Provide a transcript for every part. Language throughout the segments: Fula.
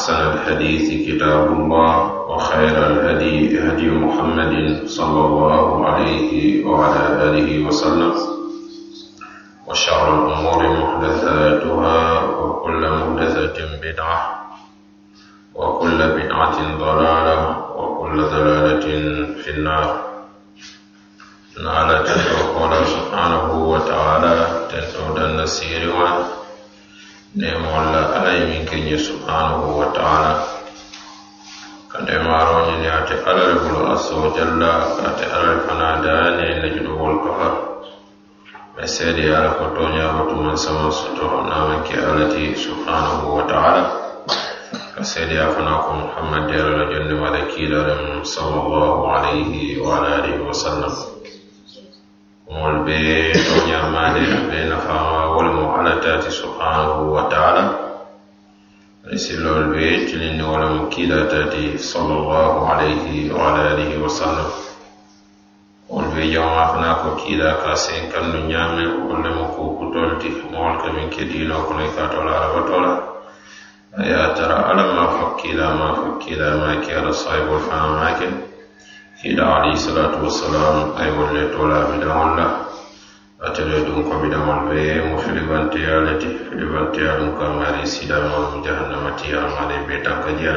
أحسن الحديث كتاب الله وخير الهدي هدي محمد صلى الله عليه وعلى آله وسلم. وشر الأمور محدثاتها وكل محدثة بدعة وكل بدعة ضلالة وكل ضلالة في النار. نعلى تدعو سبحانه وتعالى تنتود النسير nemolla ala ye min keñe subhanahu wa taala. Kande maroñe ni ate alal le bulu azza wa jalla ate alal fana dayane la junubol ɓe seede ala ko toñagotuman sama soto namanke alati subhanahu wa taala. Ka seede seediya fana ko muhammad yala la jonde wala kiilalem sallallahu alayhi wa ala alihi wa sallam. mol be ɗo ñammade ɓe nafawawol mo ala tati subhanahu wa taala. Ay sillol be cilindiwol wolemo kiila tati sallllahu alayhi wa ala alihi wa sallam. Wol be jama fana ko kiila ka sen kandu ñame wollemo ko kutolti. Mowol kamin kedino kono ka tola arabatola aya tara alama fakkila ma ke ala sahibol fana make hila alayhi salatu wassalam ay wolle tola midaŋol la atele ɗum ko midaŋol ɓe mo filibanteya le ti filibanteya ɗum ka mari sidamol jahannamatiya mari be tanka jeya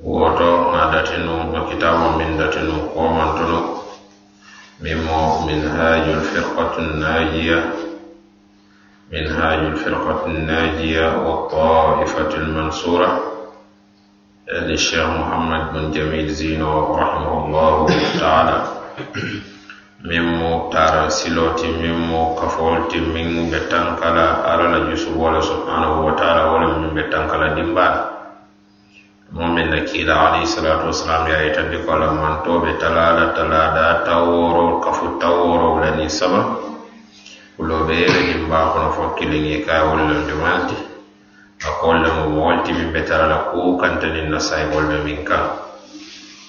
woto ŋa datinu no kitabo min datinu komantono min mo minhajul firqatu najiya minhajul firqatu najiya wa taifatu lmansura للشيخ محمد بن جميل زينو رحمه الله تعالى ممو تارا سلوتي ممو كفولتي من بتنكلا على الجسو ولا سبحانه وتعالى ولا من بتنكلا دمبال momin na kila alayhi salatu wasalam ya itandi kola man tobe talala talada taworo kafu taworo lani saba kulo be yele dimba kono fo kilingi kay wolle akol le mo wolti min be tara la ko kanta na sayibol be min kan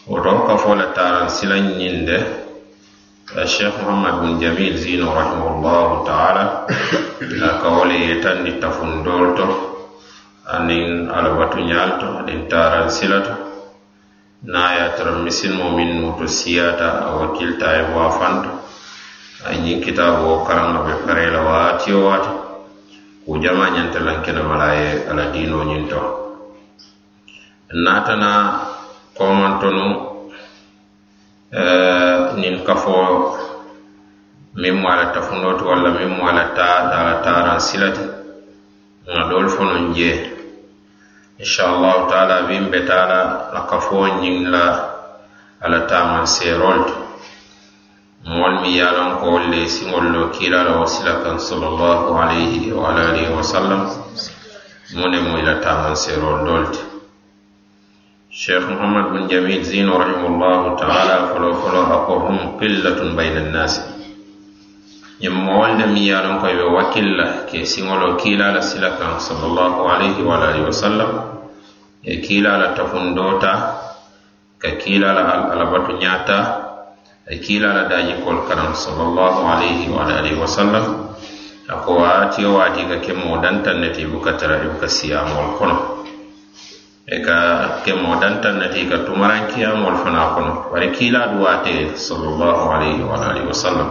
woto ka fo la taran silan ñin de cheikh mohammad bin jamil zino rahimahullahu taala la ka wole yetandi tafundol to anin alabatu ñal to anin taran sila to na ye tara misilmo min nuto siyata a wakilta a wafanto. A ñin kitabo karanga be parela waati o waati. Ku jama ñanta lankene mala ye ala diino ñin to naatana komantonu nin kafo min mo ala tafunoti walla min mo ala ta ala taran silati. Nga doolu fonon je inchallahu taala min be taa la kafo ñin la ala taman seerol to moolu mi yalon ko wolu le siŋolu lo kiilala wo sila kan sallallahu alayhi wa alihi wa sallam. Mu mo ila taman la taamaŋ seeroolu cheikh muhammad bin jamil zino rahimahullahu taala folo folo ako hum qillatun bayna annasi ñiŋ moolu le miŋ ye a ko i be wakkilla ke siŋolo kiila la sila kan sallallahu alayhi wa alihi wa sallam. E kiila la tafundoo ka kiila la alabatu ñaata ay daji kol karam sallallahu alayhi wa alihi wa sallam ako waati o waati ka kemoo dantan neti buka tara ibuka siyamol kono e ka kemo dan kemoo dantan neti ka tumarankiyamol fana kono bari kila du waate sallallahu alayhi wa alihi wa sallam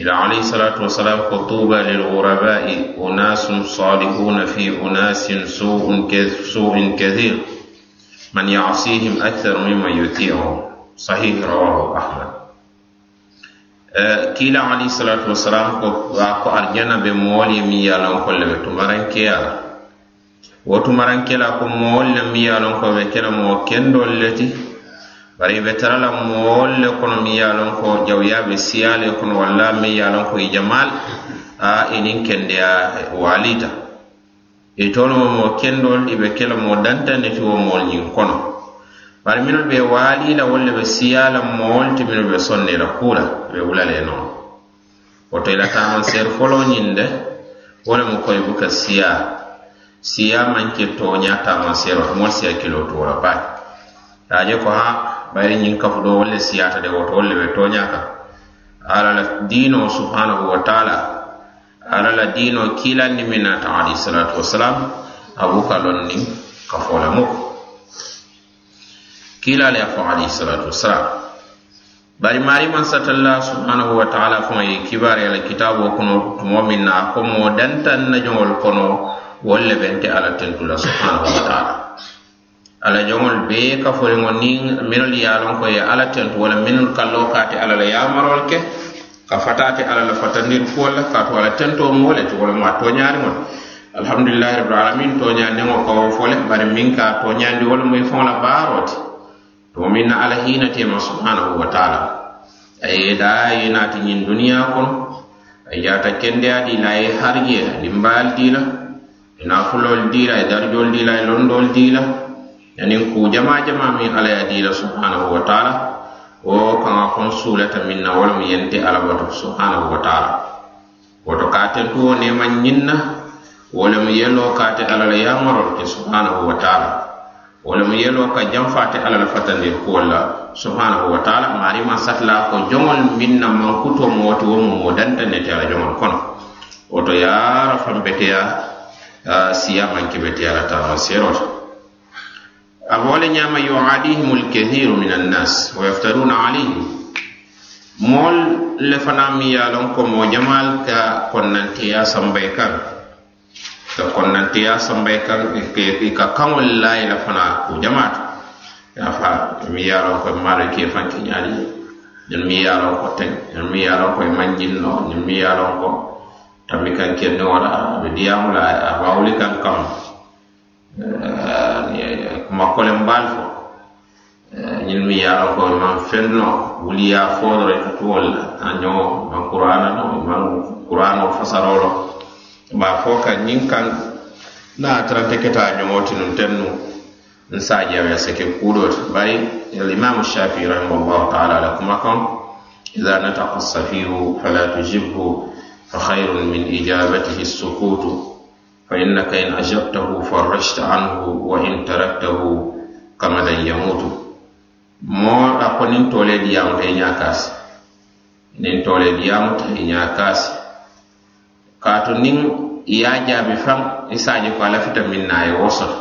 ila alaihi salatu wa salam ko tuba lil للغرباء unasun salihun fi unasin su'un kathir man يعصيهم akthar mimma يطيعهم sahih rawahu ahmad. Eh, Kila alayhi salatu wasalam ko a ko aljana be moolu ye miŋ ye ko le be tumarankeya wo tumaranke la ko moolu le mi yalon ko be kela mo moo leti bari be tarala la le kono mi yalon ko jawuya be siya le kono walla mi yalon ko i jamaal a i niŋ walita. E itolu mo moo ibe kela mo ke la moo dantandi ti wo moolu ñiŋ kono. bari minol be waali wolle wolu le be siya la ti minol be sonne la kuu la be wula le woto i la taamanseeri foloo ñiŋ de wo le buka siya. Siya manke ke tooña taamanseero to mol siya kilo tuwo la baake daa ko ha bayri ñin kafu doo wolle siyata de woto wolle be tooña kaŋ ala la diinoo subhanahu wa taala ala la diinoo kiilandi min naata alayhi salatu wasalam abuka lon loŋ niŋ kafoo la kila a fo alayhi salatu wassalam bari mari man satalla subhanahu wa taala fo ye kibaari ala kitaabo kono tumo min na ko mo dantan na jongol kono wolle bente ala tentula subhanahu wa taala. Ala jongol be ka fo minol ni minol yalon ko ye ala tentu wala minol kallo kaate ala la yamarol ke ka fatati ala la fatandir kuwol ka to ala tento mole to wala walla ma toñaariŋo le alhamdulillahi rabbil alamin toñandiŋo ko fo le bari min ka toñandi wala moyi faŋo la baaroo ti. min na alahinatema subhanahu wa taala. Aye da naati ñin duniya kono. A jata kendeyaɗi la ye harje limbal dila. E Ina fulol dila e darjol dila e londol dila. Yanin ku jama jama min ala ya dila subhanahu wa taala. Wo kaŋa kon suulata min na walamu yente ala bato subhanahu wa taala. Woto katen tuwo neman ñinna na yelo kate ala la yamarol ke subhanahu wa taala. ولم يلو كجنفات على الفتن كولا سبحانه وتعالى ماريما ساتلا كو جمل من من كتو موت ومودن نتيا جمل كنا وتو يا رفم بتيا سياما كبتيا لتا سيروت أبوال نعم يعاديهم الكثير من الناس ويفترون عليهم مول لفنام يالون كو مو جمال كا كننتيا سمبيكان konna tiya e kan e i e ka kaŋol layi la fana ko jamaatu. Ya fa mi ye lon ko maaro ke fan kiñaali ñun mi ye lon ko teŋ ñun mi ye lon ko i maŋ jinno mi ye lon ko tambi kaŋ kenni wala be diyaamu la a ba kan kam eh, eh, kaŋo kuma kolen baal fo. Eh, ñun mi ye ko man fenno feŋ no wuliya fo ka tuwol la a ñoo maŋ kurana no man maŋ fasarolo. ba fo ka ñiŋ kaŋ na a tarata keta a ñoŋo ti nuŋ teŋ nu n sa jawe sake kuuloo ti bari alimamu shafi rahimahullahu taala la kuma kaŋ ida nataka safiru fala tujibhu fa khairun min ijabatihi sukutu fa innaka in ajabtahu farrajta anhu wa in taraktahu kamadan yamutu. Moo a ko niŋ toolee diyaamuta e i ñaa kaasi niŋ toolee diyaamuta e i ñaa kaasi kaatu niŋ i ye jaabi faŋ i se ko a lafita miŋ na e a ye wo soto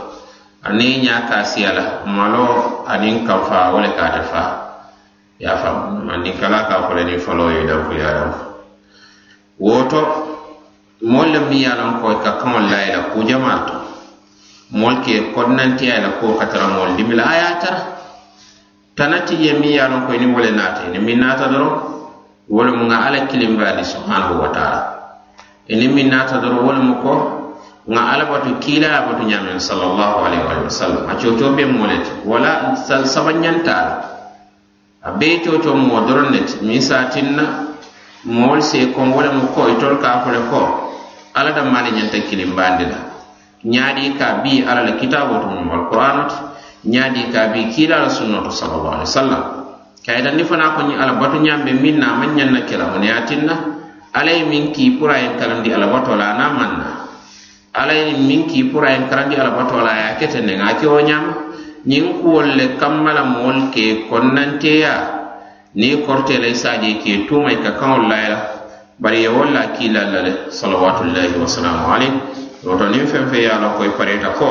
aniŋ ñaa ka siya la maloo aniŋ kanfa wo le ka ate faa ye a faŋ aniŋ kala ka fo e le niŋ foloo ye danfu ye a danfu woto moolu le miŋ ye a loŋ ko i ka kaŋolu la ye la kuu jamaa to. Moolu ke konnantiya ye la kuo ka tara moolu dimi la a ye a tara. Tana ti je miŋ ye a loŋ ko i niŋ wo le naata i niŋ miŋ naata doroŋ wo le mu ŋa alla kilimbaandi subhanahu wa taala. E ini min naata doro wol mu ko ŋa alla batu kiila a batu ñaamen salallahu alayhi wa sallam. A cootoo be moo le ti wala sal sabañantaa la a bee cootoo moo doron ne ti miŋ saatin na moolu see kon wo le mu e ko itolu ka a fo le ko alla dammaale ñanta kilimbaandi la ñaadi ka bii alla la kitaabo to mum alqur'ano ti ñaadi ka bii kiila la sunno to salallahu alayhi wa sallam. Kayitandi fanaa ko ñiŋ ala batu ñaam min na a maŋ ñaŋ na kela muneyatin na Alay ye min k'i pura yen kalandi alabatɔ la a n'a man na ala ye min k'i pura yen kalandi alabatɔ la a y'a kɛ ten nɛŋa o oh, ɲama ñiŋ kuwolu le kamma la moolu ke konnanteya niŋ korte la i ke tuuma i ka kaŋolu layi la bari ye wolu la kiila la le, salawatullahi wasalamu aleyk woto niŋ feŋ feŋ ye a la koyi pareta ko.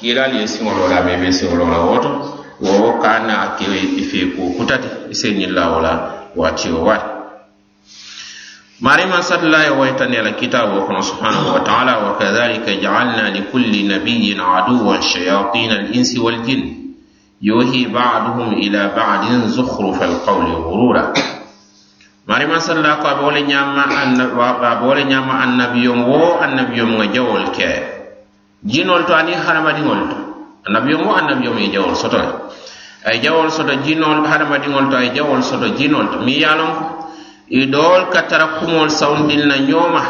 Kiilaalu ye siŋolo la me be siŋolo la woto wo ka ke i fee ko kutati i se ñiŋ la wo la waati wo مريم صلى الله ويتن على كتابه سبحانه وتعالى وكذلك جعلنا لكل نبي عدوا شياطين الإنس والجن يوهي بعضهم إلى بعض زخرف القول غرورا مريم صلى الله عليه وسلم بابول نعم النبي و النبي يوم جول كي جين والتعني حرم دين هرمدينول النبي يوم النبي يوم جول سطر أي جول سطر جين والحرم دين هرمدينول أي جول سطر جين ولتو مي ميالون i dool ka tara kumol sawundin na ñooma.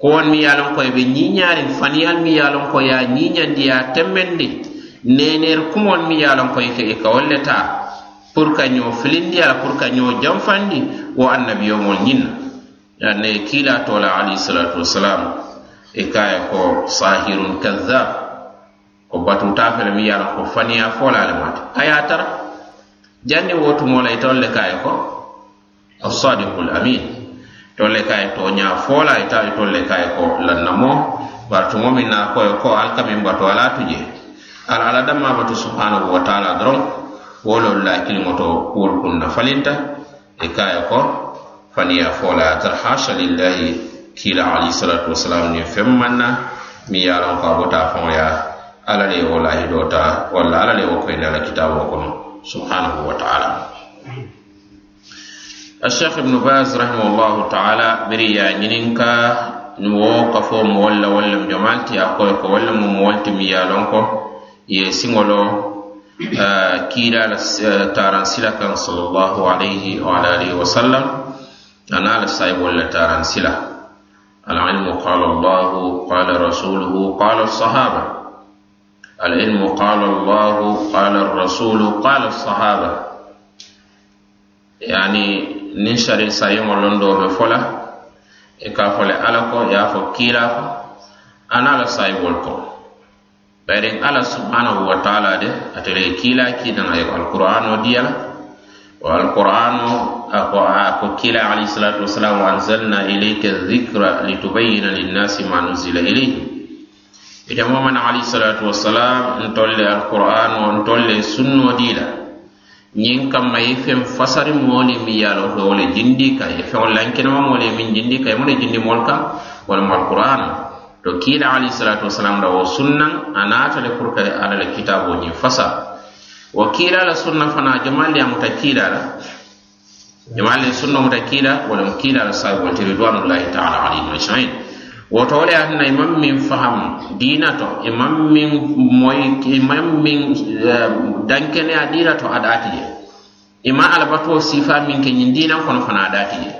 Kowon mi ye a lonko ye be ñiiñaarin faniyal mi ye a lonko ye a ñiiñandi ye a temmendi neneer kumol mi ye a lonko ye ke i ka wol le taa pour ka ñoo filindi ala pour ka ñoo janfandi wo annabiyomol ñiŋ na anna ye kiila to la alayhisalatu wasalam i e ka ko sahirun kazab ko batuta fele mi ye a lonko faniya fo le mata a ye a tara. Janni wo tumo la itol e le ka ko asadikul amin. Tolle ka to toña fola e ita tolle ka ko lannamo bari tumo min na koye ko alkamin bato ala tuje. Ala ala damma batu subhanahu wa taala doron wolol la kiliŋo to kuwol kunna falinta e ka ko faniya fola tar hasha lillahi kila alayhi salatu wasalam ni femmanna mi yaron ko a bota faŋoya ala le wala hidota wala ala le wo koyinda la kitabo kono subhanahu wa taala. الشيخ ابن باز رحمه الله تعالى بريا نينكا نوقا فو مولا ولا جمالتي اقولك ولا مولتي ميالونكو يا سيمولو آه، كيرا آه، تارانسيلا كان صلى الله عليه وعلى آله وسلم. أنا لسايب ولا تارانسيلا. العلم قال الله قال رسوله قال الصحابة. العلم قال الله قال الرسول قال الصحابة. يعني niŋ sari sayiŋo londoo be fo la i e ka fo le alla ko ye a fo kiila ko aniŋ la sayibolu ko. Bari alla subhanahu wa taala de ate le ye kiila kiidana ye alkur'ano diya la wo alkur'ano a ko a ko kiila alayhisalatu wasalamu anzalna ilayka dhikra litubayina linnasi ma nuzila ilayhim ite momana alayhisalatu wasalam ntolle alkur'ano ntolle sunno dii la ñiŋ kamma ye feŋ fasari moolu miŋ ye a loŋ wo le jindi ka ye. Feŋo lankinama moolu ye miŋ jindi ka ye. Mu ne jindi moolu kaŋ walamu alqur'ana to kiila alayhi salatu wasalam la wo sunnaŋ a naata le pour que alla le kitabo ñiŋ fasa. Wo kiila la sunna fana jamaalu ye muta kiila la. Jamaalu le sunna muta kiila walamu kiila la saabi wonti ridwanullahi taala alayhim ajmain woto wo le ye imam min faham maŋ diina to imam min moy imam min eh, maŋ miŋ dankeneya diina to a je. Ima maŋ sifa min ke ñiŋ diinaŋ kono fana a je.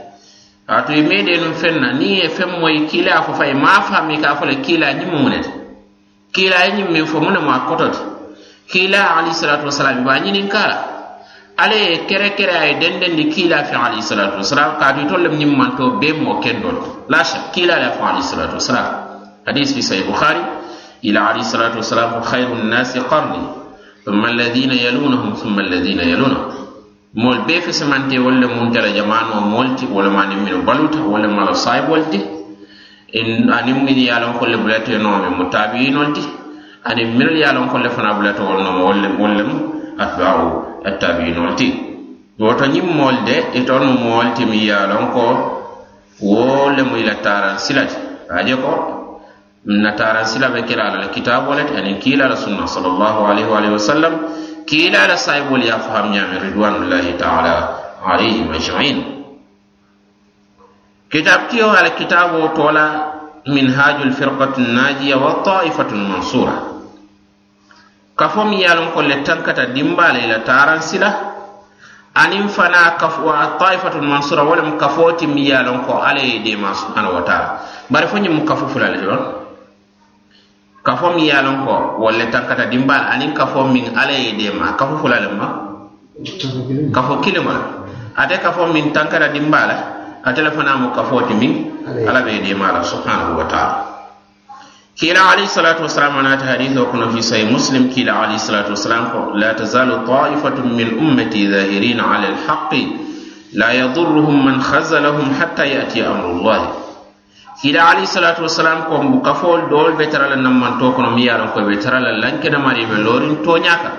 Kaatu i mee dee nuŋ feŋ na niŋ ye feŋ fo fa i fami ka a fo le kiilaa ñiŋ mu ne ti kiilaa fo mu ne mu a koto ti kiilaa alayhisalatu wasalam ba be kala. ala ye kere kere a ye dendendi kiila fɛn alayhisalatu wasalam kaatu itol lem ñiŋ manto bee kendo la la shak kiila la fɛn alayhisalatu wasalam hadis fi sahih bukhari ila alayhisalatu wasalam khayru nnasi qarni thumma alladhina yalunahum thumma alladhina yalunahum moolu bee fesemante wolu le mun tara jamano moolu ti wo le maaniŋ minu baluta wo mala saayibolu ti aniŋ minnu ye bulate loŋ mo le bulatee noo me mu ti aniŋ minnu ye fana bulate wol nooma wolu le mu atba'u attabi'inol ti woto ñiŋ moolu de e itonu moolu ti miŋ ye a loŋ ko wo lemu i la taaraŋ sila ti aje ko na taaraŋ sila be kira a la kitaabo le ti aniŋ kiila la sunna salallahu alayhi wa alihi wa sallam kiila la sahibolu ye a faham ñaami ridwanullahi taala alayhim ajmain kitab kiyo ala kitaabo tola minhaju lfirqatu najiya wa taifatu lmansura kafo mi ye a loŋ ko le tankata dimbaala ila taran sila. Aniŋ fana kafo taifatul mansura wo lemu kafo ti mi ye a loŋ ko alla ye deema subhanahu wa taala bari fo ñiŋ mu kafu fula le doon kafo mi ye a loŋ ko wolu le tankata dimbaala aniŋ kafo miŋ alla ye deema kafu fula le ma? Kafo kilima la ate kafo miŋ tankata dimbaala ate le fana mu kafo ti miŋ alla be deema la subhanahu wa taala kila alayhi salatu wasalam anata hadith o kono fi sahih muslim. Kila alayhi salatu wasalam ko la tazalu ta'ifatun min ummati dhahirina ala alhaqi la yadurruhum man khazalahum hatta yati amrullah kila alayhi salatu wasalam ko mbu kafol dol be tarala nammanto kono mi yaron ko be tarala lankena mari be lorin toñaka.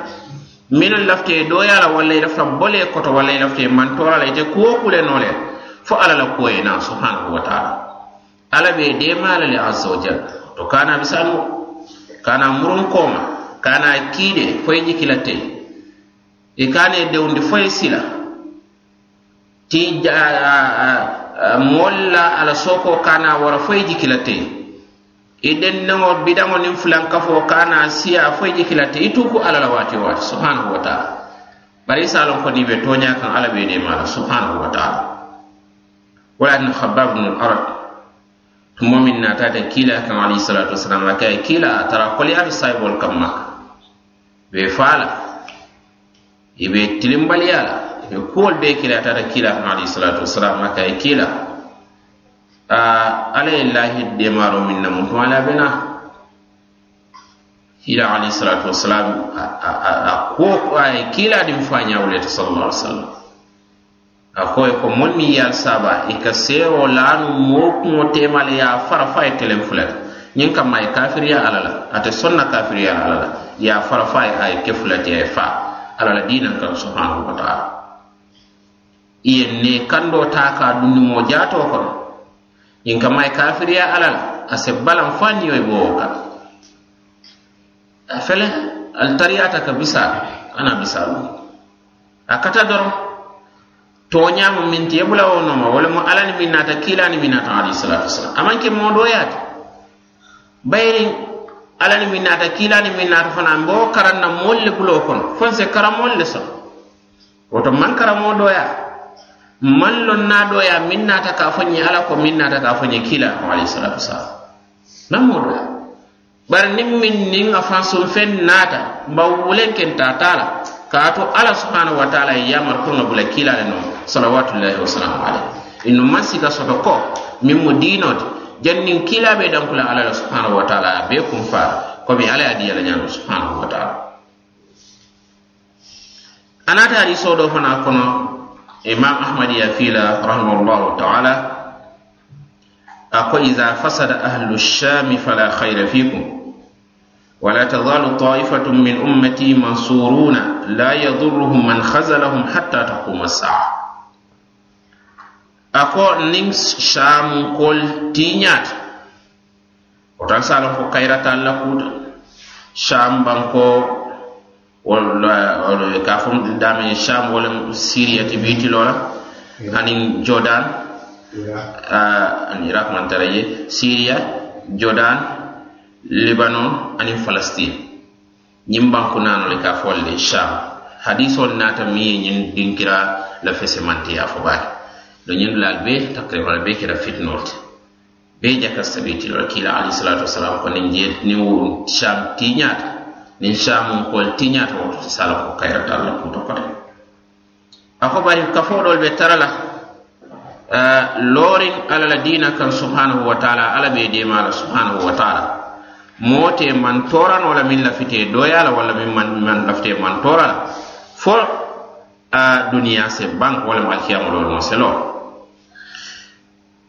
Minnu lafte e doyala walla i lafta bole e koto walla i lafte mantora la ite kuwo kule nole fo ala la kuwoyena subhanahu wa taala. Ala be demala le azza wa jalla. To kana misalu kana murun koma kana kiide foye jikilate e kane dewndi foye sila. Ti molla ala soko kana wara foye jikilate e dennego bidaŋo nin fulankafo kana siya foye jikilate i tuku ala la wati wati subhanahu wa taala. Bari salon ko ni be toña kan ala be de mala subhanahu wa taala. Wala ni khabbab ibn mɔmin na ta naatata kila kan alayhi salatu wasalam a kai kila a tara koliyaalu sayibol kam maka be fala i be tilimbaliya la be kuwol be kila ta tata kila kan alayhi salatu wasalam a kai kila a ala ye lahi demaaro min na mutum ala bena kiila ali salatu wasalam a kuwo a ye kiila din faa ñaawulete sallallahu alaihi wasallam a koye ko mon mi ye ali saaba i ka seero laanu moo kuŋo teemale ye a fara fa ye telen fula ti ñiŋ kamma ye kafiriya ala la ate sonna kafiriya ala la ye a fara fa ye a ye ke fulati a ye e faa. Ala la diinaŋ kaŋ subhanahu wa taala. I ye ne kandoo taa ka dundimoo jaatoo kono ñiŋ kamma ye kafiriya ala la a se balaŋ fa niyo ye bo wo kaŋ a fele al tariyata ka bisaa ana bisaa a kata doroŋ toñamu min tiye bula wo noma wala mu alani min nata kilani min nata alayhi salatu wasalam amanke ke bayri alani min nata kilani min nata fana mbo karanna molle bulo kono fon se karamolle sono woto man karamo doya man lon lonna doya min nata ka fonye ala ko min nata ka fonye kila ko alayhi salatu wasalam nan moodoya bari nin min nin a fansun fen nata mbawulen ken tatala ka to ala subhanahu wa taala yamar kurna bula kiilale le salawatullahi wasalamu alayhi innu man sika soto ko min mo diinote jannin kiilaɓe dankula ala la subhanahu wa taala a be kum faara komi ala ye diyala ñaano subhanahu wa taala anata hadiso ɗo fana kono imam ahmad ya fiila rahimahullahu taala ako ida fasada ahlu lshami fala khayra fikum ولا تزال طائفة من أمتي منصورون لا يضرهم من خزلهم حتى تقوم الساعة a ko niŋ saamunkol tiiñaata wotan se a loŋ ko kayirataŋ la kuuta saambanko ka fo daamiŋ saam wo lem siriya ti biitiloo la aniŋ jodan ah, ani irak mantara ye siriya jodan libanon aniŋ falastine ñiŋ banku naano le ka fo le saam hadisol naata miŋ ye ñiŋ dinkira la fesemantiya fo baake ɗo ñandulal be takrewal be keta fitnolti be jaka sabitilol kiila alayhisalatu wasalam ko nin je nin wuru sham tiñaata. Nin shamun kol tiñaata wototo sala ko kayrata alla kuto kote a ko bari kafoɗol ɓe tara la loorin ala la diina kan subhanahu wa taala ala ɓe demala subhanahu wa taala. Moote man torano la min lafite doya walla min man lafite man tora la fo a duniya se bank walema alkiyamolol mo seloo.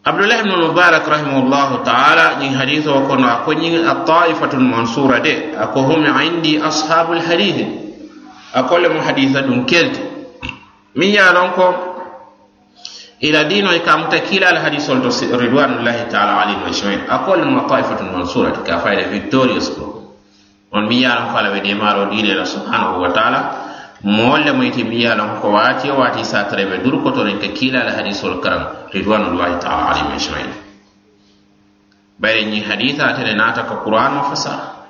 abdullah ibn mubarak rahimahullahu ta'ala ñin hadith o kono ako ñin at-ta'ifatul mansura de ako hum indi ashabul hadith ako le mo haditha dun kelti min ya lon ko ila dino e kam ta kila al hadith on to ridwanullahi ta'ala alayhi wa sallam ako le mo ta'ifatul mansura ka faida victorious ko on mi ya lon fala be de maro dine la subhanahu wa ta'ala moolu le muyti mi ye a lon ko waati waati sa terebe duru kotonen ke kiila la hadisol karam ridwanullahi taala alayhim ajmain bayre ñiŋ hadisa atene naata ka qur'ano fasa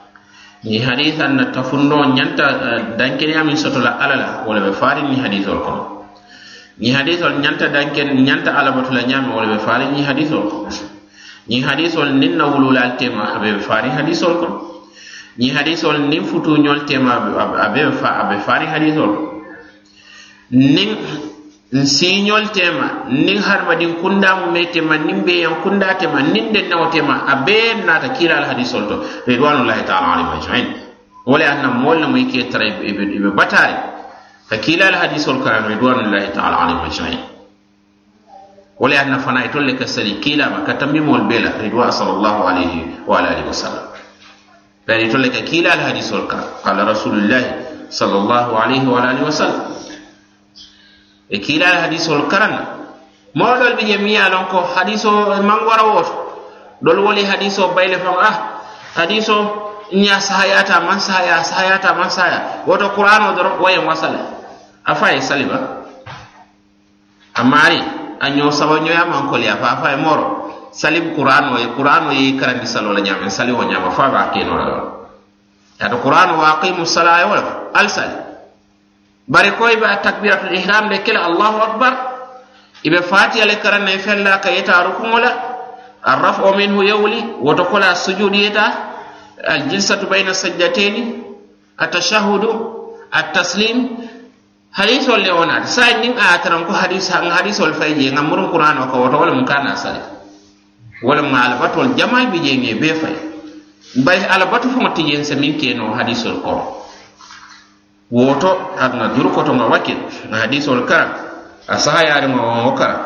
ñiŋ hadisa na tafundo ñanta dankeneya min soto la alla la wo le be faari ñiŋ hadisol kono ñiŋ hadisol ñanta danken ñanta alla batu la ñaame wo le be faari ñiŋ hadisol kono ñiŋ hadisol niŋ na wululaal tema a be be faari hadisol kono ñiŋ hadisol niŋ futuñol tema a be fa a be faari hadisol niŋ nsiñol tema niŋ hadamadiŋ kundamu me tema niŋ beyaŋ kunda tema niŋ dennaŋo tema a bee naata kiilal hadisol to. Ridwanullahi taala alayhim ajmain. Wala anna moolu lemu i ke tara i be bataari ka kiilal hadisol kaŋ ridwanullahi taala alayhim ajmain. Wala anna fana itol le ka sali kiilama ka tambimol bee la ridwan sallallahu alayhi wa alihi wa dari to leka kiila al hadisol ka qala rasulullahi sallallahu alayhi wa alihi wa sallam. E kiila al hadisol karanna moro ɗol ɓe je miya lon ko hadiso mangwara woto ɗol woli hadiso bayle fam ah hadiso ña sahayata man sahaya sahayata man sahaya. Woto qur'an o doron wayen wasala a faye saliba. Amma ari a ñoo sawa ñoyamankolia fa a faye moro salim qur'ano ye qur'ano ye karandi salo la ñamen saliwo ñama fa ba keno la yato qur'ano wa aqimu sala ye wala al sali. Bari ko ba takbiratul ihram de kele allahu akbar ibe fatiha le karanna e fella ka yeta rukuŋo la arrafo minhu yewli woto kola sujudi yeta aljilsatu bayna sajdateni atashahudu attaslim hadisol le wonata sa nin a taran ko hadis hadisol fay je ngam murun qur'ano ko woto wala mum kana sali. walma alabatol jamal bi jeŋe be fay. Bay alabatu faŋo ti yense miŋ keno hadisol kono woto aŋa durkoto ŋa wakil ŋa hadisol kara a sahayariŋo wo kara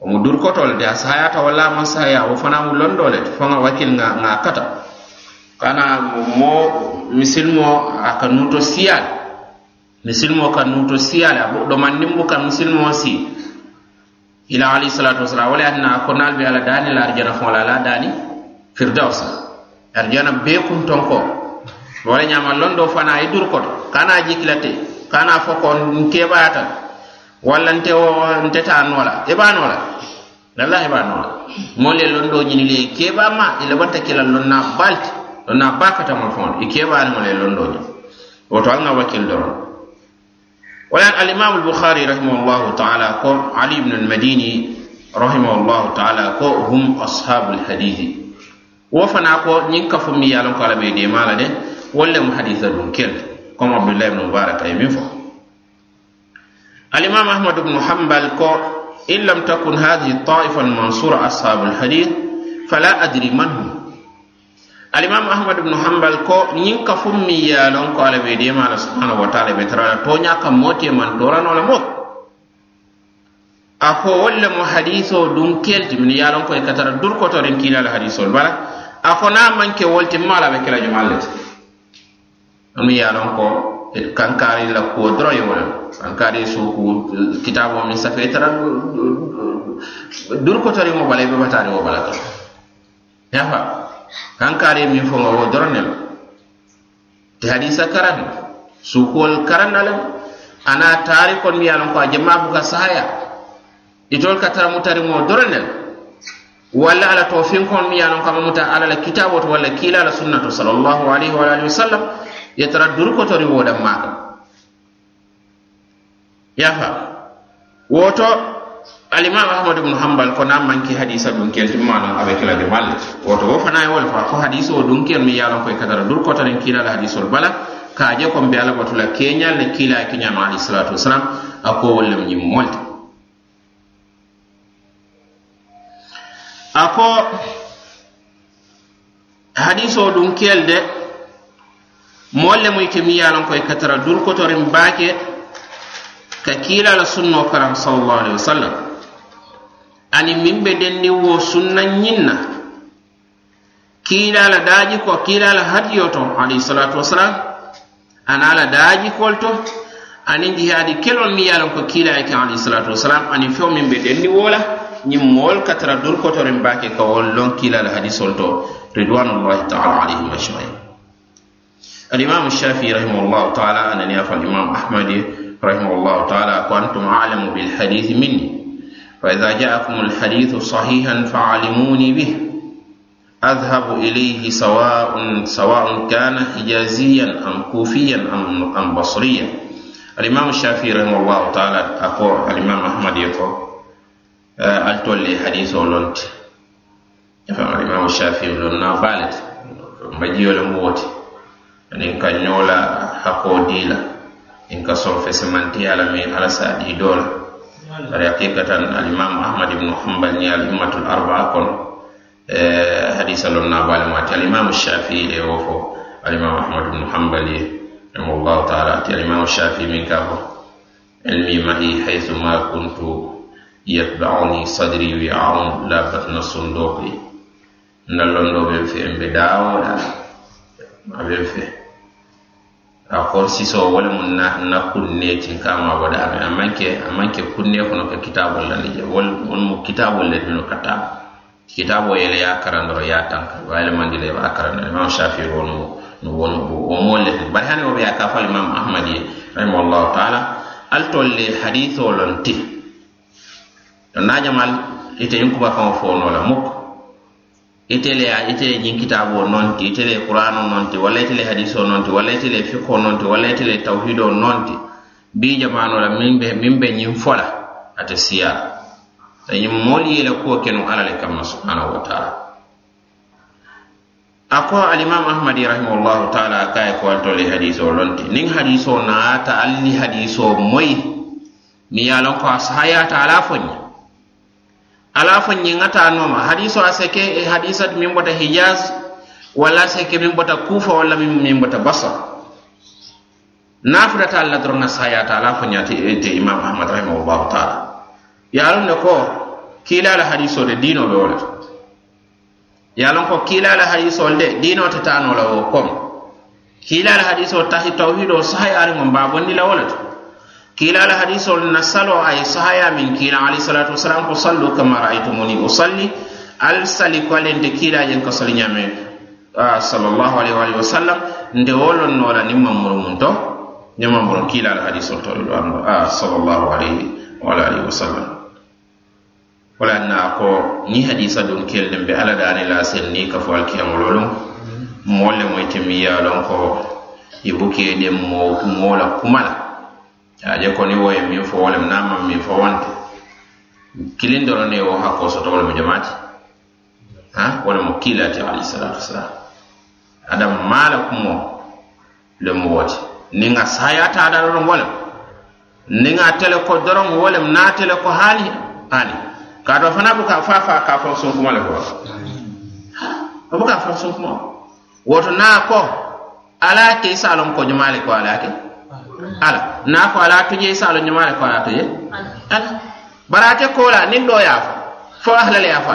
omo durkotol de a sahayata walla ma maŋ sahaya wo fanaŋ mu londole le fo wakil ŋa ŋa kata. Kana mo misilimo a ka nuto siyal misilimo ka nuto siyal a domandiŋ buka misilimo si ila alayhi salatu wasalam wala atina ko naal be ala dani la arjana fo la dani. Firdaus arjana be kun tonko. Wala nyama londo fana e dur koto. Kana jikilate kana foko nkebayata walla nte o nteta nola e ba nola lallahi e ba nola molle londo ñinile keba ma ila labanta kila lonna balti lonna bakata mo fon. E keba ni mo le londo ni woto anga wakil doron. ولا الإمام البخاري رحمه الله تعالى قال علي بن المديني رحمه الله تعالى قال هم أصحاب الحديث. وفنا قال نينك فمي يالون قال بيدي مالا ده ولا محدث الممكن كما عبد الله بن مبارك اي فوق الإمام أحمد بن حنبل قال إن لم تكن هذه الطائفة المنصورة أصحاب الحديث فلا أدري من هم. alimamu ahmad ibnu hambal ko ñiŋ ka fum miŋ ye a loŋ ko alla be deema la subhanahu wa taala be tara la tooña ka moo te man torano la moo a ko wolu lemu hadiso dun kel ti min ye a loŋ ko e i ka tara durkotoriŋ kiila la hadisol bala. A ko naŋ maŋ ke wolu ti maa la be kela jumal le ti miŋ ye a loŋ ko e kankaari la kuwo doroŋ ye wo le kankaari e suuku kitaaboo miŋ safe i tara durkotoriŋo bala i be bataariŋo bala to. Yafa fa kankari min fo ngo doro ne te hadisa karan su ko karan dala ana tari kon mi yalon ko jama bu ka saya itol ka tara mutari mo doro ne walla ala to fin kon mi yalon ko muta ala la kitabo to walla kila la sunnatu sallallahu alaihi wa alihi wasallam yetara durkotori woɗan maɗa yafa woto alimam ahmad ibnu hambal ko nan manki hadisa ɗum kelti malon avec la de walle woto wo fana e wol fa ko hadise o ɗum kel mi yalon koye kadara. Dur kotanen kiilal hadisol bala kaje kon mbi ala batula keñal ne kiila e kiñama alayhi salatu wasalam a ko wollem ñim molde. A ko hadiso ɗum kelde de molle muy ke mi ye lon koye katara durkotorin baake ka kiilala sunno karam sallallahu alaihi wasallam ani min be denni wo sunna ñinna kiilala daaji ko kiilala hadiyo to alayhi salatu wasalam anala daaji kol to ani jihaadi kelol miyalon ko kiila ke alayhi salatu wasalam ani few min be denni wola ñim mool katara durkotorin baake ka won lon kiilala hadisol to ridwanullahi taala alayhim ajmain الإمام الشافعي رحمه الله تعالى أنني أفعل الإمام أحمد رحمه الله تعالى وأنتم أعلم بالحديث مني فإذا جاءكم الحديث صحيحا فعلموني به. أذهب إليه سواء سواء كان حجازيا أم كوفيا أم أم بصريا. الإمام الشافعي رحمه الله تعالى أقول الإمام أحمد يكو ألتولي آه، حديثه ولنت. يفهم الإمام الشافعي لنا بالت. مجيو لموت أن كان يولا حقو ديلا إن كسر سمنتي على مين على سعدي دولا bari haqiqatan alimamu ahmad ibnu hambal ni alimmatul arbaa kono. E, hadisa lon naabo alimati alimamu shafii e wo fo alimamu ahmad ibnu hambal ye rahimahullahu taala. Ati alimamu shafii min ka fo. Ilmi mahi haythu ma kuntu yatbauni sadri wiaun la batna sunduqi ndallon ɗo ɓen fe en ɓe daawoɗa aɓen fe. A kon siso wala mun na na kunne tin kama wada ame amanke amanke kunne kono ka kitabol la je wal on mu kitabol le no kata. Kitabo yele ya karandoro ya tanka. Wala mandi le ba karandoro. Imam shafi wonu no wonu o mo le bari hani o be ka fa imam ahmadi rahimahullah taala. Al tolle haditho lonti. Na jamal ite yunkuba kan fo no la. Mukko itele itele jin kitabo nonti itele qur'ano nonti walla itele hadiso nonti walla itele fiqo nonti walla itele tawhido nonti. Bi jamano la min be min ñin fola ate siya. Dañi moli yela ko kenu alale kamma subhanahu wa taala. A ko alimam ahmadi rahimahullahu taala kay ko antole hadiso lonti. Nin hadiso naata alli hadiso moy mi ye lon ko sahaya ta'ala ala foña ala fo ñiŋata nooma. Hadiso a seke e hadisa min bota hijas walla a seke min bota kufa walla min bota basra. Na futata alla doroŋ sayata ala fo ñati e, te imam ahmad rahimahullahu taala. Ye a loŋ ne ko kiila la hadiso de diino be wo le ye a loŋ ko kiilala hadisol de diino te taano la wo kom kiila la tahi tawhido sahay aliŋo mbaa bondi la wo le to. kiilala hadisol na salo a sahaya min kiila alayhisalatu wasalam ko sallu kama raaytumuni usalli. Al sali ko alente kiila jen ka sali ñame sallallahu alayhi wa sallam. Nde wolon noola nin mamuru mun to ni mamuru kiilala hadisol to ɗo ando a salallahu alayhi wala alihi wa sallam. Wala na ko ni hadisa don kelden be ala dani la sen ni ka fo alkiyamololum molle moytemi yalon ko i buke mo mola kumala. aje koni woye min fo wolem nama min fo wonte. Kilin doro ne wo hakko soto wolemo jamaati? Ha? Wolemo kiilati alayhisalatu wasalam adam maala kumo lemu wote niŋ a sayata doroŋ wolem. Niŋ a tele ko doroŋ wolem na tele ko haali. Ani kato fana buka fa ka fo sunkuma le ko o buka fo sunkuma woto naa ko ala ke isa lon ko jumaa le ko ala ke ala na ko ala tuje salon jumale ko ala tuje ala barate ko la nin do ya fo ahla le ya fa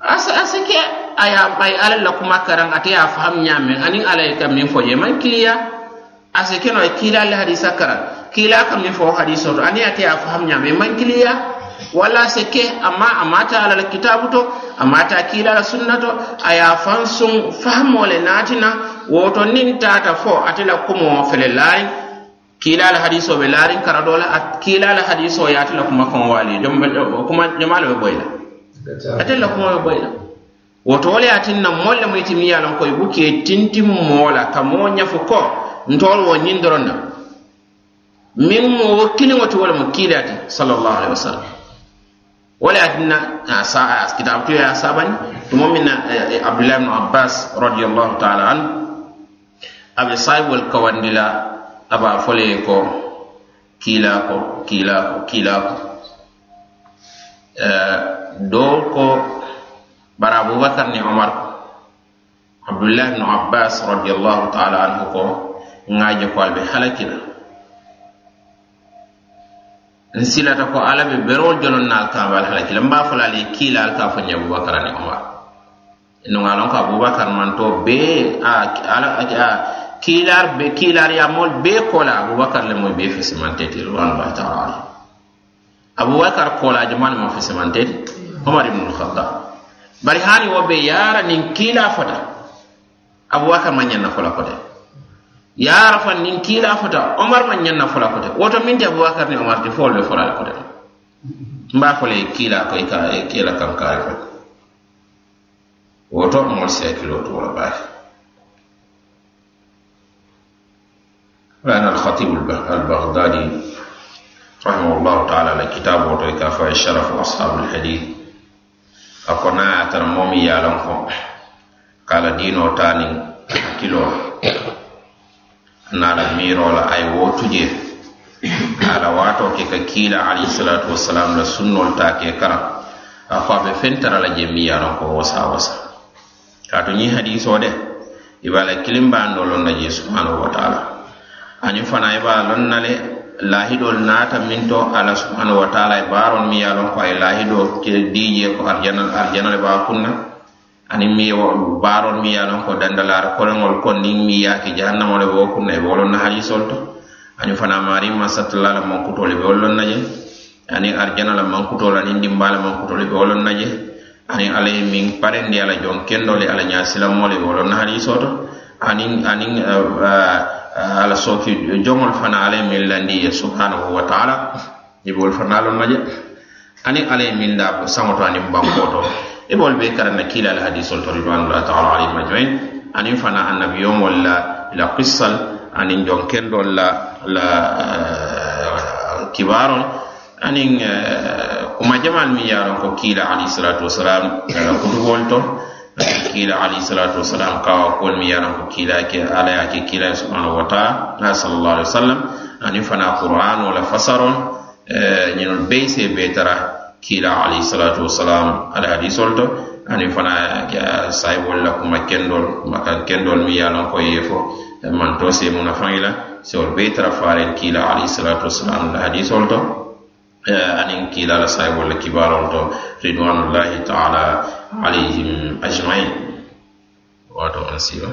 asa asike aya bay ala la kuma karan ate ya faham nyame anin ala ka min fo man kiliya ase keno ay kila le hadisa kara kila kam min fo hadiso to ani ate afaham nya me man kiliya wala se ke amma amata ala kitabu to amata kila la sunnato aya fansum fahmo le natina woto nin tata fo atela la kumoo fele lari kila al hadiso be lari kara doo la kiila la hadiso ye ate la kuma kaŋ waali kuma jamaa be boyla. Atela ate la kuma be boyi woto wo atin na molle mo mu iti koy ye tintim mola ko i buka ye ka moo ñafu ko ntol wo ñiŋ doroŋ na. Miŋ mu wo kiliŋo ti wo le mu alaihi wasallam wala atinna sa'a kitab tu ya saɓani tumo min eh, eh, abdullahi ibn abbas radiyallahu ta'ala anhu. a be sayiwol kawandi la a be a fo le ye ko kiila ko kiila ko kiila ko eh, doo ko bara abubakar ni umar ko abdullah ibnu abbas radiallahu taala anhu ko ŋaaje ko ali be halakila n silata ko ala be berol jolon na al kaŋa be ali halakila n be a fo la ali ye kiila al ka fo ñe abubakar ni umar. Nuŋa lon ko abubakar manto bee a, a, a kiilar be kiilar yamol be kola abubakar le moy be fesimanteti radiyallahu ta'ala anhu. Abubakar kola jaman mo fesimanteti umar ibn al-khattab bari hani wo be yara nin kiila fota. Abubakar ma ñanna fola kote yara fan nin kiila fota omar ma ñanna fola kote woto min ti abubakar ni omar ti fol be folal kote mba fole e e e kiila ko ka kiila kan kaare ko. Woto mol sekilo to wala baahi وأنا الخطيب البغدادي رحمه الله تعالى لكتاب وتكافى الشرف أصحاب الحديث أكونا ترمومي يالنكم قال دينو تاني كيلو naala miirola ay wotuje ala wato ke ka kiila alayhisalatu wasalam la sunnol ta ke kara a ko aɓe fentara la je miyaron ko wasa wasa kato ñi hadiso de ibala kilimbando lonna je subhanahu wa taala añiŋ fana e i be a lahidol naata min to ala subhanahu wa taala e baarol miŋ ye a ko ay lahido dii je ko arijana arijana le kunna. Ani mi ye mi miŋ ye ko dandalaari kolengol kon nin mi ye a ke jahannamo le be kunna e be na hadisol to añiŋ fana maariŋ masatala la mankutol i be wolu loŋ na je aniŋ arijana la e mankutol aniŋ dimba la mankutol i be wo loŋ na je aniŋ alla ye miŋ parendi ala joŋ kendo le alla ñaasilamoo le i na hadisoo to aniŋ aniŋ uh, eh, uh, eh, Eh, ala soki jomol fana ala min landi ye subhanahu wa taala. Ibol fana lon maje. Ani ala min da ko sangoto ani bankoto ibol be karanna kila al hadisol to ridwanullah taala alayhi majmain. Ani fana annabiyomol la la qissal ani jonkendol la la eh, kibarol. Ani eh, kuma jamal mi yaron ko kila alayhi salatu wasalam ala kutubol to kila alayhi salatu wasalam kawa kuwol mi yaran ko kila ke ala ya ke kila subhanahu wa taala sallallahu alaihi wasallam ani fana qur'an wala fasaron eh, ñinol bey se be tara kiila alayhi salatu wasalam ala hadisol to. Ani fana eh, sahibol la kuma kendol maka kendol mi yalan ko ye fo. Eh, man to se muna fangila sewol bey tara faren kiila alayhi salatu wasalam ala hadisol to. Anin kiilala sahibol la kibarol to ridwanullahi taala alayhim ajma'in wato an siba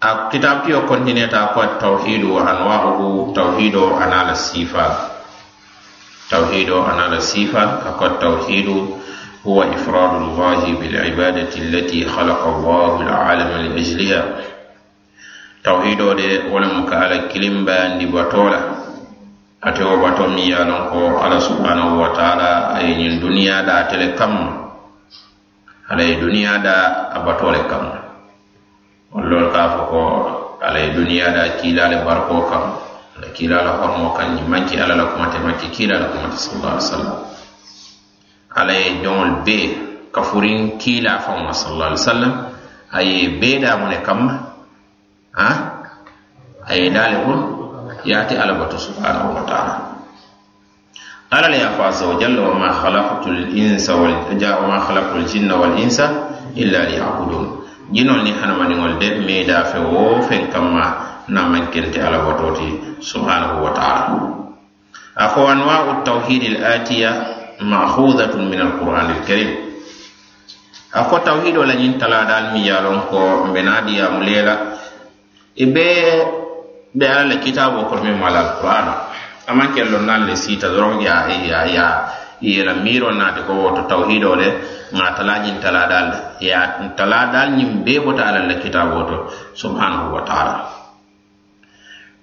a kitab kiyo kontineta ko tawhidu wa anwa'uhu tawhidu anala sifa tawhidu anala sifa ako tawhidu هو إفراد الله بالعبادة التي خلق الله العالم لأجلها توحيد ولم كالا ate wo bato miŋ ye a loŋ ko alla subhanahu wa taala a ye ñiŋ duniya da ate le kamma alla ye duniya da a bato le kamma wolu ka fo ko alla ye duniya da kiila le bariko kaŋ ala kiila hormo kaŋ ñiŋ manki alla la kumate manki kiila kumate sallallahu alaihi wasallam. Alla ye joŋol bee kafurin kiila faŋo sallallahu alaihi wasallam. A ye bee daamu le kamma a a ye daa bulu yaati ala bato subhanahu wa taala. Ala le yafo asa wa jalla wa ma khalaqtu linsa wa ma khalaqtu ljinna wal insa illa liyabudun. Jinol ni hanamaniŋol de meeda fe wo feŋ kamma na maŋ kente ala batoti subhanahu wa taala. A fo anwa'u tawhid al atiya ma'khudatun min al qur'an al karim a ko tawhido la ñiŋ taladaal mi ye a loŋ ko mbe diyamu lee la e be ala la kitabo ko min mala alquran aman kello nan le sita doron ya ya ya ya la miro na de ko to tawhido le ma talajin tala dal ya tala dal nyim be bota ala la kitabo to subhanahu wa ta'ala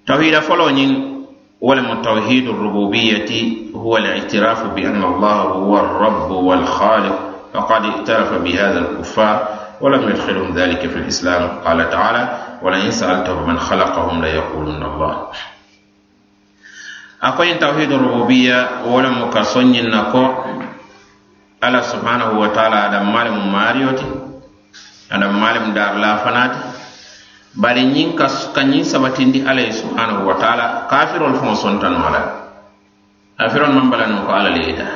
tawhida folo nyin ولم توحيد الربوبية هو الاعتراف بأن الله هو الرب والخالق فقد اعترف بهذا الكفار ولم يدخلهم ذلك في الإسلام قال تعالى walain saaltahum man halakahum la yaqulunna allah a ko yin tawhidu rububiya wolemu ka soñin na ko ala subhanahu wa taala adam malimu mario ti adam malimu darla fanati bari ñin ka ñin sabatindi ala ye subhanahu wa taala kafirol fo sontanu ala afirol man balanu ko alla le ida.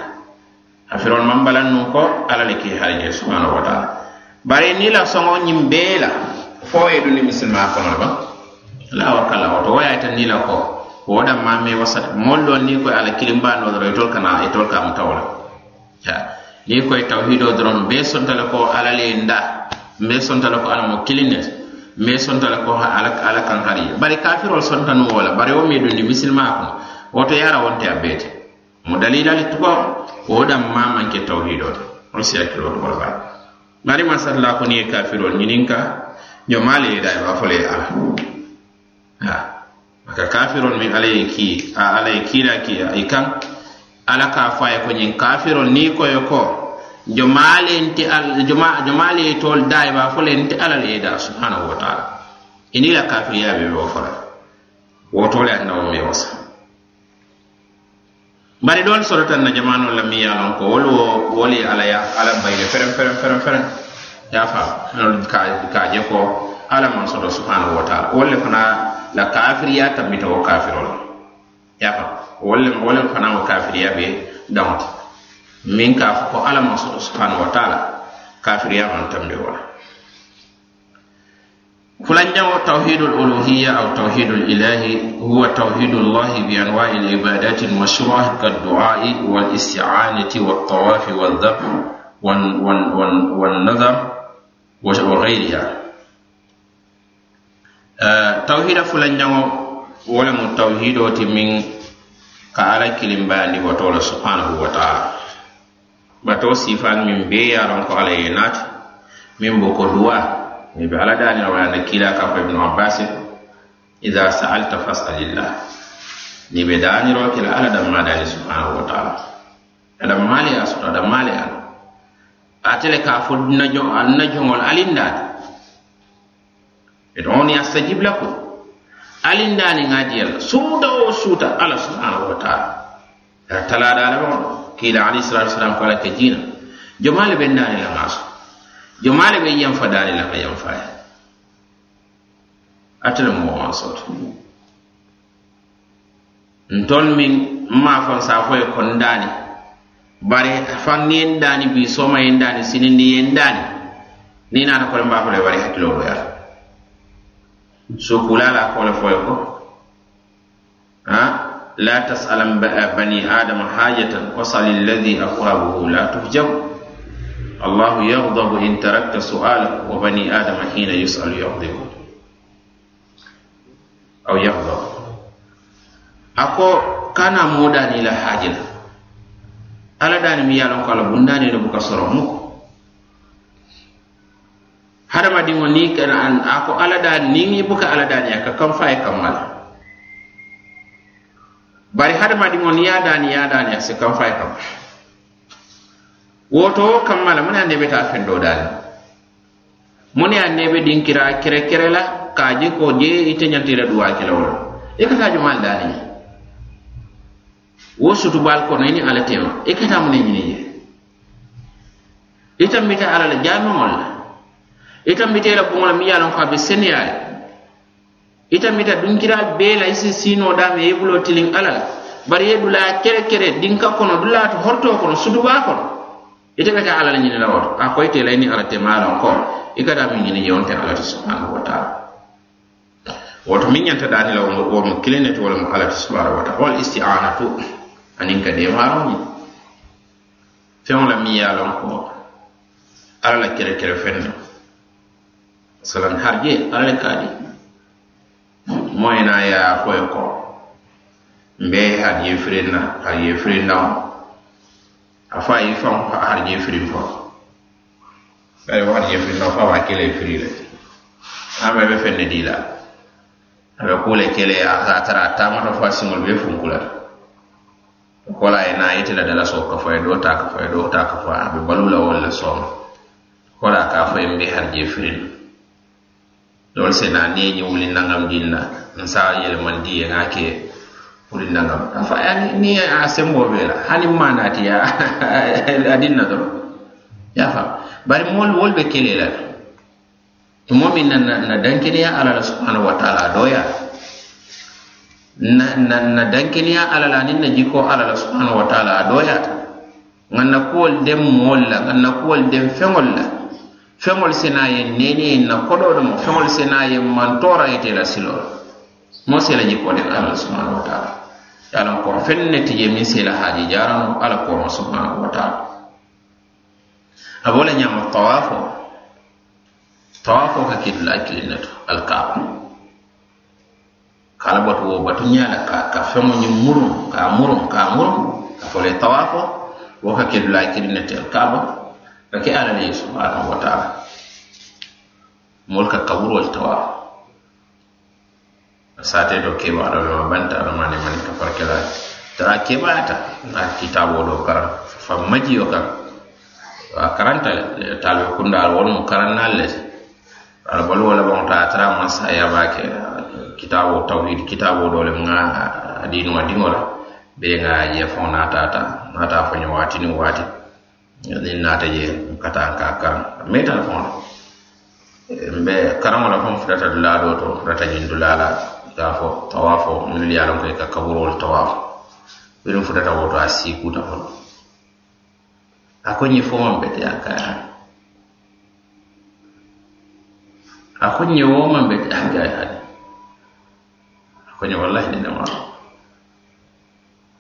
Afirol man balanu ko alla le ke harje subhanahu wa taala. Bari ni la soŋo ñin bee la fo ye dundi misilima kono ba la wakala woto wo yayita ni la ko wo damma me wasata. Moolu loŋ ni koye ala kilimbaanoo doro itol e kana itol e ka mutawo la. Ni koye tawhido doron bee sontale ko ala le nda mbee sontale ko ala mo kiliŋ ne sontala ko ala ala kan hari bari kafirol sontanu nuŋ bari wo miŋ dundi misilimaa kono woto yara wonte a beete. Mo dalila dalilali e tuko wo ɗamma maŋ ke tawhidoo te wolu si hakkiloo to wo le baa. Bari masalla ko ni kafirol nyininka ñininka male da ba fole ala. Ha. Maka kafirun min alayki a alayki la ki ikan. Kan ala ka fa ko nyin kafirun ni ko yo ko. Jomaale nti al joma jomaale tol dai ba fole nti ala le da subhanahu wa ta'ala. Ini la kafir ya be wo fara wo tole na wo wasa bari don sorata na jama'an la ya lon ko wolo woli ala ya ala bayre ferem ferem ferem ferem yafa fa ka ka je ko ala man sodo subhanahu wa ta'ala wolle fana la kafiriya tambita wa kafirol yafa wolle wolle fana wa kafiriya be dawta min ka ko ala man sodo subhanahu wa ta'ala kafiriya man tambe wala فلنجو توحيد الألوهية أو توحيد du'a'i wal isti'anati الله بأنواع wal dhabh wan wan wan wan والنذر. وغيرها eh, tawhida fulanjaŋo wo lemu tawhido ti miŋ ka ala kilimbayandi woto la subhanahu wa taala. Bato sifal miŋ bee ye a loŋ ko ala ye naati miŋ bo ko duwa ni be ala daani rawayanda kiila ka fo ibnu abbasi ida sa'alta fasalillah. Ni be daaniro kila ala damma daani subhanahu wa taala. Adammaale a soto adammaale a atele ka fo na joŋol alindaati idoni astajib lakum alindani ŋaji yalla. Suuta o suuta ala subhanahu wa taala. A talaɗa ala ɓeŋo kiila alayhi salatu wasalam ko ala ke jina jomale ɓe ndani laŋa so jomale ɓe yanfa dani ka yanfaya atele mo wan soto ntol min ma fon sa foye kon dani bare fan ni en dani bi soma en dani sinindi en dani ni nata kole mba fole bari hakkilo do yata so kulala kole fo ko ha لا تسأل بني آدم حاجة وصل الذي أقربه لا تفجر الله يغضب إن تركت سؤاله وبني آدم حين يسأل يغضب أو يغضب أكو كان موداني لا حاجة ala daani mi ye a loŋ ko a la bundaani le buka soro mu. Ko hadamadiŋo niŋ kana a ko ala daani niŋ i buka ala daaniya ka kaŋ fa ye kaŋo la bari hadamadiŋo niŋ ye a daani ye a daaniya si kaŋ fa ye kaŋo la woto wo kamma la muŋ ye a nebe taa fendoo daani muŋ ne a nebe dinkira kere kere la ka a je ko je ite ñanta i la duwaa ke la i ka taa jumaal daani ñe wo sutubaal kono ini ala tema. I kata mu ne ñini je e itam bite ala la jaamiŋol la. E itam bite la buŋo la mi ye a loŋ ko a be seneyaale itam bita dunkiraa bee la isi si siinoo daame ye buloo tiliŋ ala la bari ye dulaa kere kere dinka kono dulaa to hortoo kono sutubaa kono. Ite kata ala la ñini la woto a ko ite la ini ala tema loŋ ko. I kata miŋ ñini je wonte ala to subhanahu wa taala. Woto min ñanta daani la wo mu kiliŋ ne to wo le ala to subhanahu wa taala. Wal isti'anatu. anin ka deemaaroo ye feŋo la miŋ ye a ko alla la kere feŋ no salan harje ala la kadi a di moo ye ko mbe harje firin na harje firin na a fo a ye harje firin fo bari wo harje frena na wa kele firi le ama be feŋ ne dii la. A le kele a tara a taamata fo a be funku la funkula ye na ite la dala so ka fo do ta ka fo do ta ka fo abe balula wala so kola ka fo mbe har ye firin. Lol se na ne ni wuli nangam dinna nsa yeleman di ye ŋa ke puri nangam. Afa yani ni a sembo be la. Hani mana ti ya. Adinna do ya fa. Bari mol wol be kele la. Mo min na na dankene ya ala subhanahu wa ta'ala doya na, na, na dankeniya ya alala ni na jiko alala subhanahu wa taala a dooyaata ŋa na kuwolu dem molla ngan na kuwolu dem feŋolu la. Feŋolu si ye neeni na kodo dum fengol si naa ye mantoora yete la silo. Mo se la jiko den alala subhanahu wa taala. Ye ko fenne ti je miŋ se la haji jaran ala ko subhanahu wa taala. Abola bo la ñaama ka kidula a kilinna to kala batu wo batu ñala ka ka feŋo ñi murum ka murum ka murum ka fole tawafo wo ka kidula kilinnete alkaaba ka ke ala le subhanahu wa taala. Mol ka kaburol tawafo sate do keba do ma banta do mane man ka farkela tara keba ta na kitabo do kar fa maji yo ka. Karanta talbe kunda al won karanal le. Ala balu wala bon ta tara masa ya ba ke. kitabo tawhid kitabo dole nga adinu adingo la. Be nga je fona tata na ta wati ni wati. Ni na ta je kata ka kar meta fona mbe karamo la fon fata dula do to rata nyin dula la ka fo tawafo mun li alam ka kaburo tawafo be wirin futata woto a sikuta fo. Akonye fo man bete akaya akonye wo man bete akaya kwenye wallahi ni wala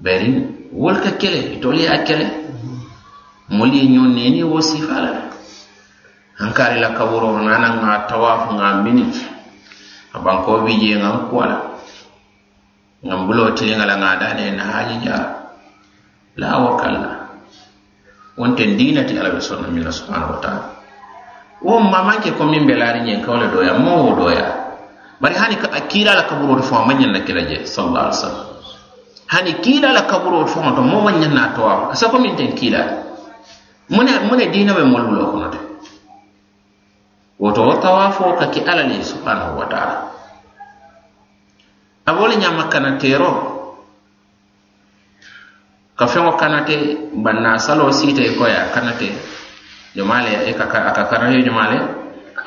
bari wol ka kele itol ye a kele mol ye ñoo wo sifa hankari la kaburo nana nga tawafu nga miniti aban ko biye nga kwala nga la ŋan bulo tiliŋa la nga dane na haji ja. La wo kalla wonten dinati ala be sonna mila subhanahu wa taala. Wo mamanke ko min be laari ñen kawle doya mo wo doya. bari hani a kiilala kaburoto faŋo ma ñaŋ na kila je sallallahu alaihi wasallam. Hani kiilala kaburoto faŋo to mo ma ñaŋ na towa sa ko min teŋ kiilala mune mune diina be moolu lo kono te woto wo tawafo ka ke ala le subhanahu wa taala. A wo le ñama kana teero ka feŋo kanate banna saloo siita i koya kanate. Jumaale e a ka kanate jumaale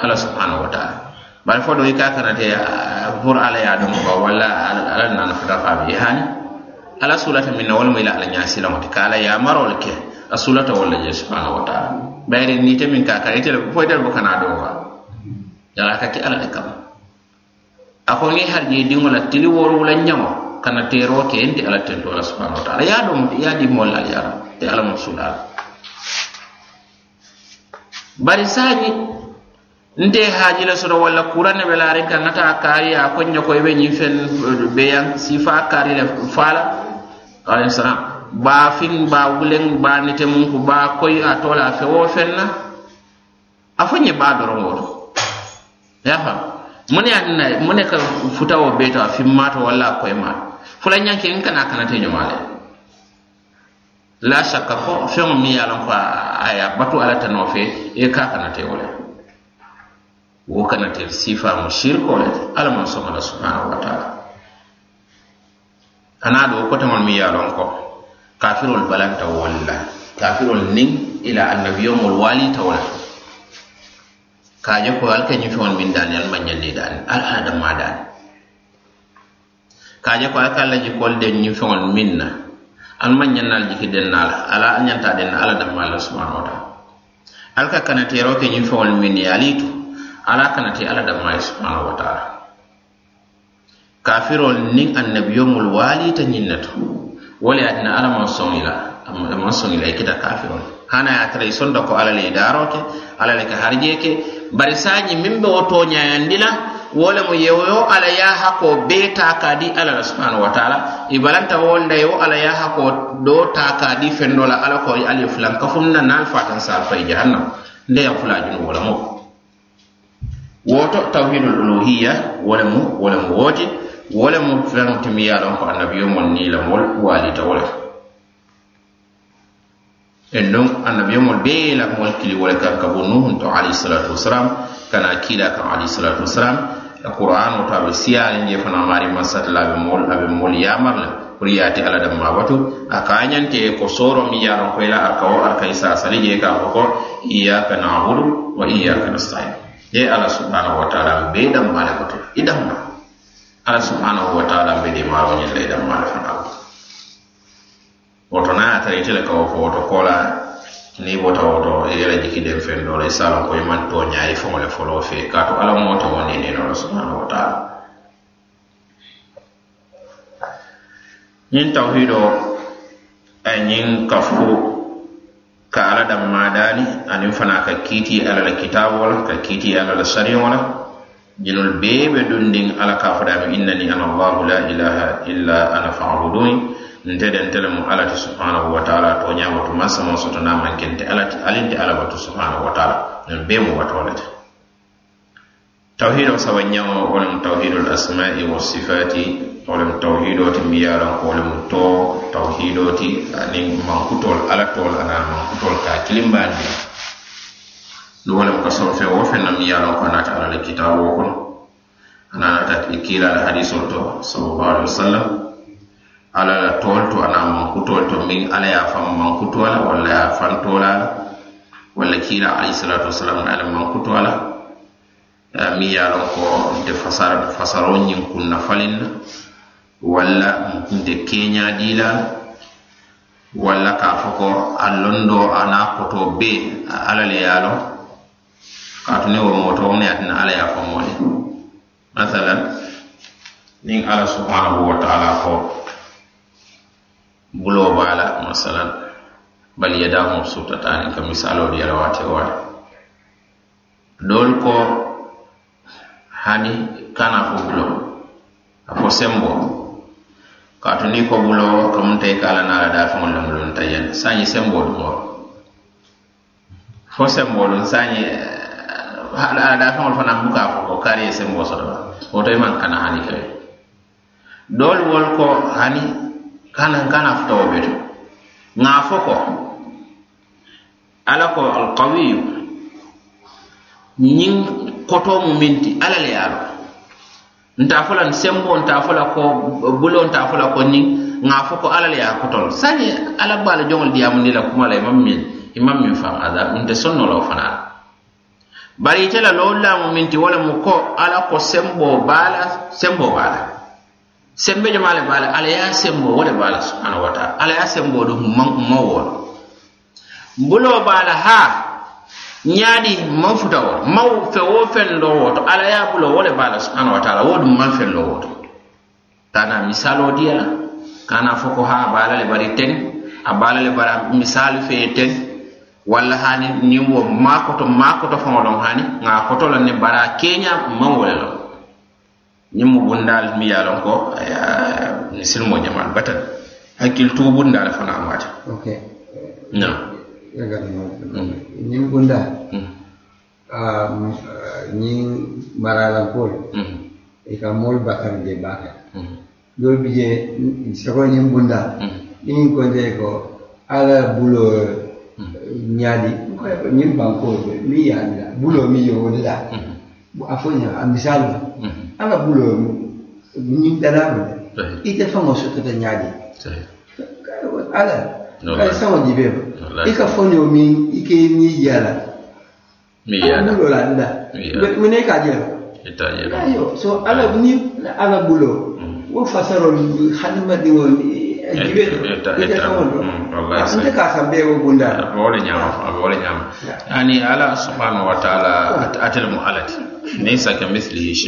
ala subhanahu wa taala. bari fo ɗo i ka kanate pour ala ye a domo ba walla ala nana fota fa ɓe hani ala sulata min na walma ila ala ñasilamo te ka ala yamarol ke a sulata walla je subhanahu wa taala. Bayri ni te min ka kan itele foytel bo kana ɗo wa yala ka ke ala de kam. A ko ni har je dingo la tili woru la ñamo kana tero ke enti ala tentola subhanahu wa taala. Ya ɗom ya di ɗimmol ala yara e ala mo sulala bari saji nte hajila soto walla kurane be laariŋ kaŋ ŋa kaari a ko ñe ko i be ñiŋ feŋ eh, beyaŋ kaari le faala alayhi salam baa fiŋ baa wuleŋ baa nite muŋ ku baa koyi a tola a fe wo feŋ na. A fo ñe baa doroŋ wo to ye fam mune ye ka futa wo bee to a fimmaato walla a koyimaato fula ñanke ŋ kana a kanate ñomaa la shakka ko feŋo miŋ ye a ko a batu alla ta fe i ka a kanate wo wo kana sifa sifamu shirko le alla man somala subhanahu wa taala. Ana do kotamol mi ye lon ko kafirol balanta wolla kafirol niŋ ila annabiyomol walita wo la kaje ko al ka fon min dan al ma ñalli daani al adama daani. Kaje ko al ka ji kol de ñifeŋol fon minna al ma ñannal jiki den na ala ñanta den ala damma la subhanahu wa taala. Al ka kanatero ke ñifeŋol min ye ali tu ala kana te ala damaye subhanahu wa taala. Kafirol niŋ annabiyomul waalita ñiŋ ne to wo le ye atina alla maŋ soŋ i la maŋ e kafirol. Hana ya tare sonda ko ala le e daroke ala le ka harjeke. Bari saañi miŋ be wo tooñayandi la wo le mu yewoyo alla ye hakoo bee taa ka di alla la subhanahu wa taala. I balanta wonda yo ala ya hako do ta taa ka di fendo la alla ko ali fulan kafuŋ na fatan faatan saal e jahannam. Nde yaŋ fulaa junubo la moo woto tawhidul uluhiyya wolemu wolemu wooti wolemu feŋo timi ye a loŋ ko annabiyo mon niŋ lemol waalita wo le en donc annabiyomol bee la kili wole kan ka bo nuhun to alayhisalatu wasalam kana kiila kaŋ alayhisalatu wasalam e qur'ano to aɓe be je fana maari masata aɓe mol aɓe mol yaamar le pour yaati ala damma batu a kañante e ko sooro mi ye koyla loŋ ko i la a kawo a ka i e saasali je ka ko ko iyaka nabudu wa iyaka nastain ye ala subhanahu wa taala be dam male koto i damma ala subhanahu wa taala be de maro ñilla i dammale fana woto na tara itele ka wo fo woto kola ni bota woto i yela jikiden fen do la i salon ko man to ñaayi foŋo le folo fe kaatu ala moto wo ni nino subhanahu wa taala. Ñiŋ tawhido e a ñiŋ kafu ka ala dan madani anin fana ka kiti ala la kitabu wala ka kiti ala la sari wala. Jinul bebe be dundiŋ ala ka fada fodaami innani ana allah la ilaha illa ana fabudun nte de nte lemu ala ti subhanahu wa taala to nyaama to tuma sama soto na man kente ala ti aliŋ ti ala batu subhanahu wa taala. Ñol be mu watoo le tawhido sabanyaŋo wo lemu tawhidul asma'i wasifati wo lemu tawhido ti miŋ ye a loŋ ko wo lemu to tawhido ti aniŋ mankutol alla tol anaŋ mankutol ka kilimbaani le nuŋ wo lemu ka soŋ feŋ wo feŋ na miŋ ye a loŋ ko a naata alla le kitaaboo kono a naata i kiila la hadisol to salallahu alaihi wasallam alla la tol to mi ye a lon ko nte fasara fasaro ñiŋ kunna faliŋ na walla nte keeña dii la walla ka fo ko e e e a londo a naa koto bee alla le ye a loŋ kaatu ne wo mooto ne atina alla ye a fo moo le masalan niŋ alla subhanahu wa taala ko buloo baa la masalan bali yadaamu sutatani ka misaloo di yala waate waate doolu ko hani kana fo bulo. A fo sembo. Kaatu ni ko bulo kamunta i ka ala naala daafeŋol le mulu nta yen saañi sembo duŋoro fo sembolu saañi eh, ala daafeŋol fanaŋ buka fo ko kaari sembo soto ba. Woto i maŋ kana hani kewe doolu wolu ko hani kana kana futowo beto ŋa fo ko. Ala ko alqawiyu. ñiŋ koto mu miŋ ti alla le ye a loŋ nta fo la sembo nta fo la ko bulo nta fo la ko ñiŋ ŋa fo ko alla le ye a kotol. Sañe alla baa le joŋol diyaamundi la kuma la imaŋ miŋ imaŋ miŋ faŋ adab nte sonno la wo fanaŋ la bari ite la loolu laamu miŋ ti wo le mu ko alla ko sembo baa la sembo baa la sembe jama le baa la alla ye a sembo wo le baa la subhanahu wa taala. Alla ye a sembo du hummaŋ humma wo la buloo baa la haa ñaadi man futa wo maw fe wo feŋ lo woto ala ye bulo wo le be a subhanahu wa taala wo dum man feŋ lo woto tana misalo diya kana foko ha bala le bari ten a bala le bara misaalu feŋ ten walla hani niŋ wo makoto makoto maa koto faŋo loŋ hani nŋa a koto loŋ ne bara keña keeña maŋ wo le loŋ ñiŋ mu bundaal miŋ ye loŋ ko eh, silimo jamaal batan hakkil tuubundaal fana waati okay. no. Ñiŋ bunda ñiŋ maralankol i ka moolu bakari je baake doolu bi je sako ñiŋ bunda niŋ konte ko ala buloo ñaadi ñiŋ bankoo miŋ ye la buloo mi ye wo le la a fo ña a misaalu la ala buloo ñiŋ danaamu ite faŋo sotota ñaadi ala sãwã yibẽ y ka fo ne o miŋ i ke mi yɛla bulo la nda mene i ka jɛla so ala ah. ni ala bulo. Mm. Wo fasarol hadamadiŋo eh, jibe eh, ita sãwã do ala subhanahu wa taala atele mu ala ti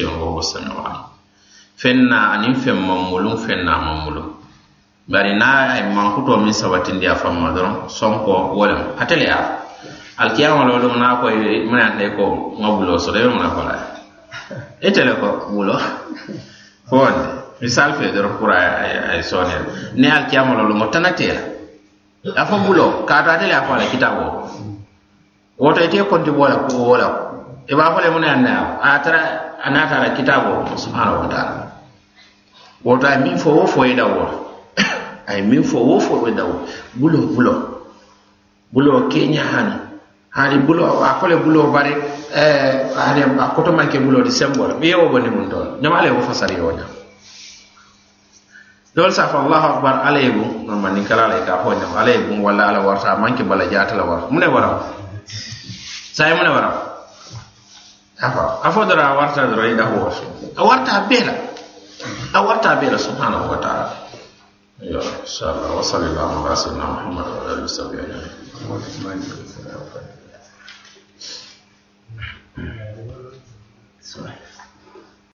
wa huwa samiu alim fenna aniŋ feŋ maŋ mulum feŋ mulum bari na ay mankuto min sabatindi a famma doron sonko wolem hatele ya alkiyama lo ɗum na ko mun ande ko ngabulo so de mun muna kola itele ko bulo. Fo misal fe doron pour ay sonel ne alkiyama lo ɗum o tanatela afa fo bulo. Kata tele afa la kitabo woto e ite konti bola ko wola e ba fole mun ande a. Tara anata la kitabo subhanahu wa ta'ala. Woto ay min fo wo fo yiɗa wola ay min fo wo fo ɓe daw bulo. Bulo bulo keña hani hani bulo a fole bulo bare eh, hani a koto manke bulode sembol ɓe yewo bonni mum toon ñama ala wo fasari yo ñam dol safa allahu akbar ala ye bun ni kala ala ka fo ñam ala ye ala warta manke bala jata la war. Mune waraw saye mune waraw afa afo dora warta dora yiɗa ho warta bela. Warta bela subhanahu wa taala. يا رب إن شاء الله. وصل اللهم على سيدنا محمد وعلى آله وصحبه أجمعين. سؤال.